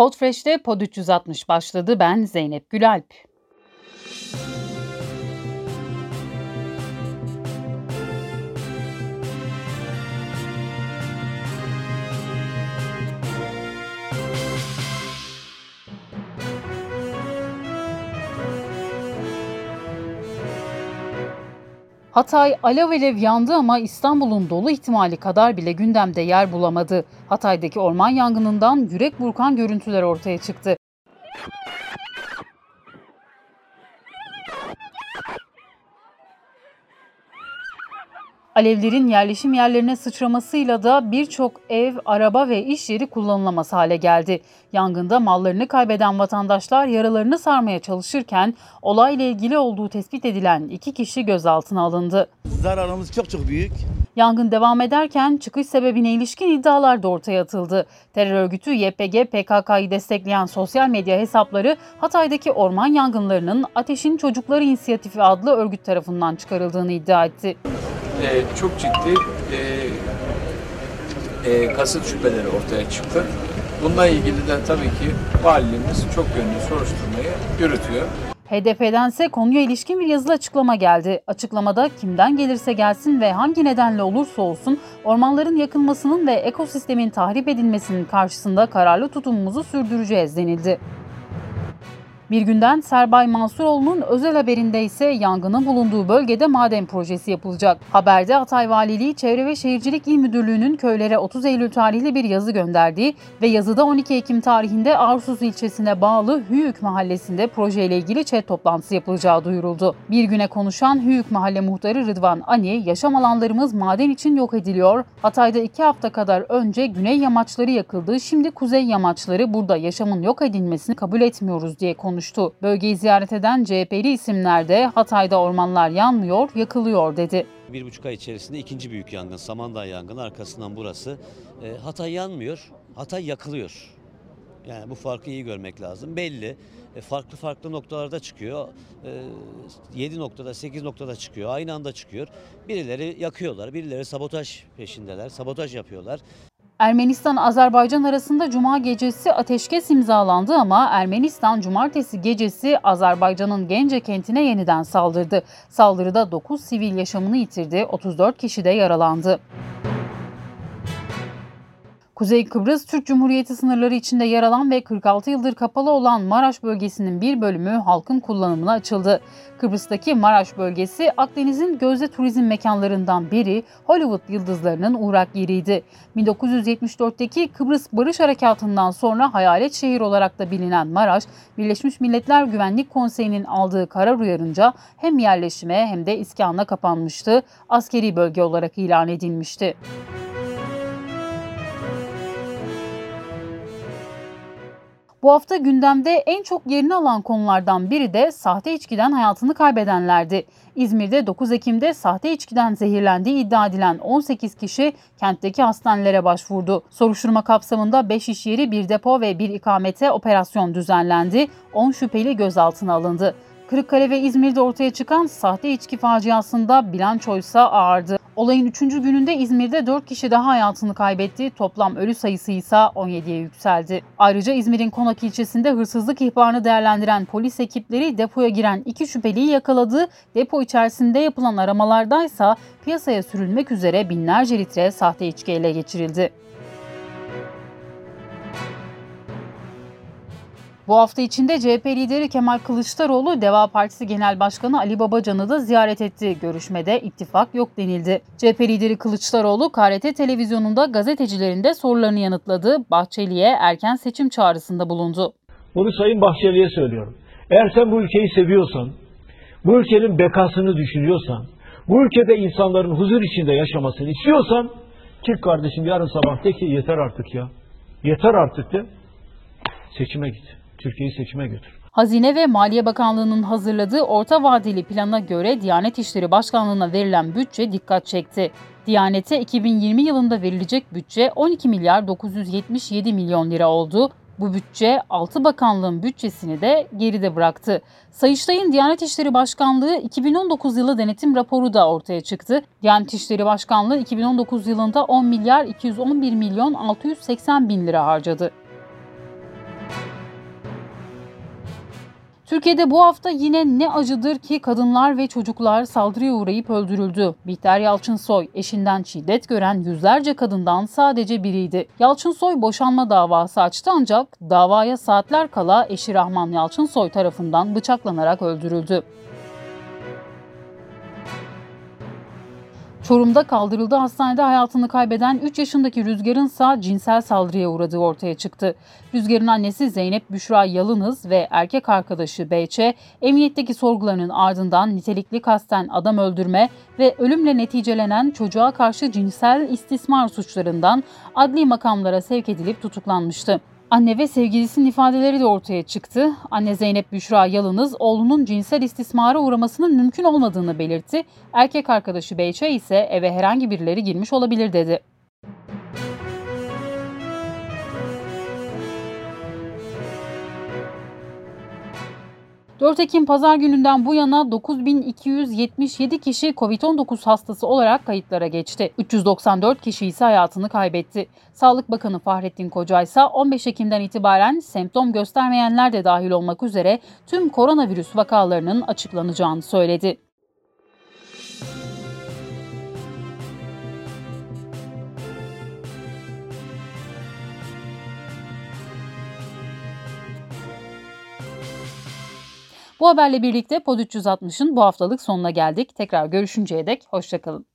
Podfresh'te Pod 360 başladı. Ben Zeynep Gülalp. Hatay alev alev yandı ama İstanbul'un dolu ihtimali kadar bile gündemde yer bulamadı. Hatay'daki orman yangınından yürek burkan görüntüler ortaya çıktı. Alevlerin yerleşim yerlerine sıçramasıyla da birçok ev, araba ve iş yeri kullanılamaz hale geldi. Yangında mallarını kaybeden vatandaşlar yaralarını sarmaya çalışırken olayla ilgili olduğu tespit edilen iki kişi gözaltına alındı. Zararımız çok çok büyük. Yangın devam ederken çıkış sebebine ilişkin iddialar da ortaya atıldı. Terör örgütü YPG PKK'yı destekleyen sosyal medya hesapları Hatay'daki orman yangınlarının Ateşin Çocukları İnisiyatifi adlı örgüt tarafından çıkarıldığını iddia etti. Ee, çok ciddi e, e, kasıt şüpheleri ortaya çıktı. Bununla ilgili de tabii ki valiliğimiz çok yönlü soruşturmayı yürütüyor. HDP'dense konuya ilişkin bir yazılı açıklama geldi. Açıklamada kimden gelirse gelsin ve hangi nedenle olursa olsun ormanların yakılmasının ve ekosistemin tahrip edilmesinin karşısında kararlı tutumumuzu sürdüreceğiz denildi. Bir günden Serbay Mansuroğlu'nun özel haberinde ise yangının bulunduğu bölgede maden projesi yapılacak. Haberde Hatay Valiliği Çevre ve Şehircilik İl Müdürlüğü'nün köylere 30 Eylül tarihli bir yazı gönderdiği ve yazıda 12 Ekim tarihinde Arsus ilçesine bağlı Hüyük mahallesinde projeyle ilgili chat toplantısı yapılacağı duyuruldu. Bir güne konuşan Hüyük mahalle muhtarı Rıdvan Ani, yaşam alanlarımız maden için yok ediliyor. Hatay'da iki hafta kadar önce güney yamaçları yakıldı, şimdi kuzey yamaçları burada yaşamın yok edilmesini kabul etmiyoruz diye konuştu konuştu. Bölgeyi ziyaret eden CHP'li isimler de Hatay'da ormanlar yanmıyor, yakılıyor dedi. Bir buçuk ay içerisinde ikinci büyük yangın, Samandağ yangını arkasından burası. E, Hatay yanmıyor, Hatay yakılıyor. Yani bu farkı iyi görmek lazım. Belli. E, farklı farklı noktalarda çıkıyor. E, 7 noktada, 8 noktada çıkıyor. Aynı anda çıkıyor. Birileri yakıyorlar, birileri sabotaj peşindeler. Sabotaj yapıyorlar. Ermenistan-Azerbaycan arasında cuma gecesi ateşkes imzalandı ama Ermenistan cumartesi gecesi Azerbaycan'ın Gence kentine yeniden saldırdı. Saldırıda 9 sivil yaşamını yitirdi, 34 kişi de yaralandı. Kuzey Kıbrıs Türk Cumhuriyeti sınırları içinde yer alan ve 46 yıldır kapalı olan Maraş bölgesinin bir bölümü halkın kullanımına açıldı. Kıbrıs'taki Maraş bölgesi Akdeniz'in gözde turizm mekanlarından biri Hollywood yıldızlarının uğrak yeriydi. 1974'teki Kıbrıs Barış Harekatı'ndan sonra hayalet şehir olarak da bilinen Maraş, Birleşmiş Milletler Güvenlik Konseyi'nin aldığı karar uyarınca hem yerleşime hem de iskana kapanmıştı, askeri bölge olarak ilan edilmişti. Bu hafta gündemde en çok yerini alan konulardan biri de sahte içkiden hayatını kaybedenlerdi. İzmir'de 9 Ekim'de sahte içkiden zehirlendiği iddia edilen 18 kişi kentteki hastanelere başvurdu. Soruşturma kapsamında 5 iş yeri, bir depo ve bir ikamete operasyon düzenlendi. 10 şüpheli gözaltına alındı. Kırıkkale ve İzmir'de ortaya çıkan sahte içki faciasında bilançoysa ağırdı. Olayın 3. gününde İzmir'de 4 kişi daha hayatını kaybetti. Toplam ölü sayısı ise 17'ye yükseldi. Ayrıca İzmir'in Konak ilçesinde hırsızlık ihbarını değerlendiren polis ekipleri depoya giren iki şüpheliyi yakaladı. Depo içerisinde yapılan aramalardaysa piyasaya sürülmek üzere binlerce litre sahte içki ele geçirildi. Bu hafta içinde CHP lideri Kemal Kılıçdaroğlu, Deva Partisi Genel Başkanı Ali Babacan'ı da ziyaret etti. Görüşmede ittifak yok denildi. CHP lideri Kılıçdaroğlu, KRT televizyonunda gazetecilerin de sorularını yanıtladı. Bahçeli'ye erken seçim çağrısında bulundu. Bunu Sayın Bahçeli'ye söylüyorum. Eğer sen bu ülkeyi seviyorsan, bu ülkenin bekasını düşünüyorsan, bu ülkede insanların huzur içinde yaşamasını istiyorsan, çık kardeşim yarın sabah de ki yeter artık ya. Yeter artık de seçime git. Türkiye'yi seçime götür. Hazine ve Maliye Bakanlığı'nın hazırladığı orta vadeli plana göre Diyanet İşleri Başkanlığı'na verilen bütçe dikkat çekti. Diyanete 2020 yılında verilecek bütçe 12 milyar 977 milyon lira oldu. Bu bütçe 6 bakanlığın bütçesini de geride bıraktı. Sayıştay'ın Diyanet İşleri Başkanlığı 2019 yılı denetim raporu da ortaya çıktı. Diyanet İşleri Başkanlığı 2019 yılında 10 milyar 211 milyon 680 bin lira harcadı. Türkiye'de bu hafta yine ne acıdır ki kadınlar ve çocuklar saldırıya uğrayıp öldürüldü. Bihter Yalçınsoy eşinden şiddet gören yüzlerce kadından sadece biriydi. Yalçınsoy boşanma davası açtı ancak davaya saatler kala eşi Rahman Yalçınsoy tarafından bıçaklanarak öldürüldü. Çorum'da kaldırıldığı hastanede hayatını kaybeden 3 yaşındaki Rüzgar'ın ise cinsel saldırıya uğradığı ortaya çıktı. Rüzgar'ın annesi Zeynep Büşra Yalınız ve erkek arkadaşı Beyçe, emniyetteki sorgularının ardından nitelikli kasten adam öldürme ve ölümle neticelenen çocuğa karşı cinsel istismar suçlarından adli makamlara sevk edilip tutuklanmıştı. Anne ve sevgilisinin ifadeleri de ortaya çıktı. Anne Zeynep Büşra Yalınız oğlunun cinsel istismara uğramasının mümkün olmadığını belirtti. Erkek arkadaşı Beyçe ise eve herhangi birileri girmiş olabilir dedi. ...4 Ekim pazar gününden bu yana 9277 kişi COVID-19 hastası olarak kayıtlara geçti. 394 kişi ise hayatını kaybetti. Sağlık Bakanı Fahrettin Koca ise 15 Ekim'den itibaren semptom göstermeyenler de dahil olmak üzere tüm koronavirüs vakalarının açıklanacağını söyledi. Bu haberle birlikte Pod 360'ın bu haftalık sonuna geldik. Tekrar görüşünceye dek hoşçakalın.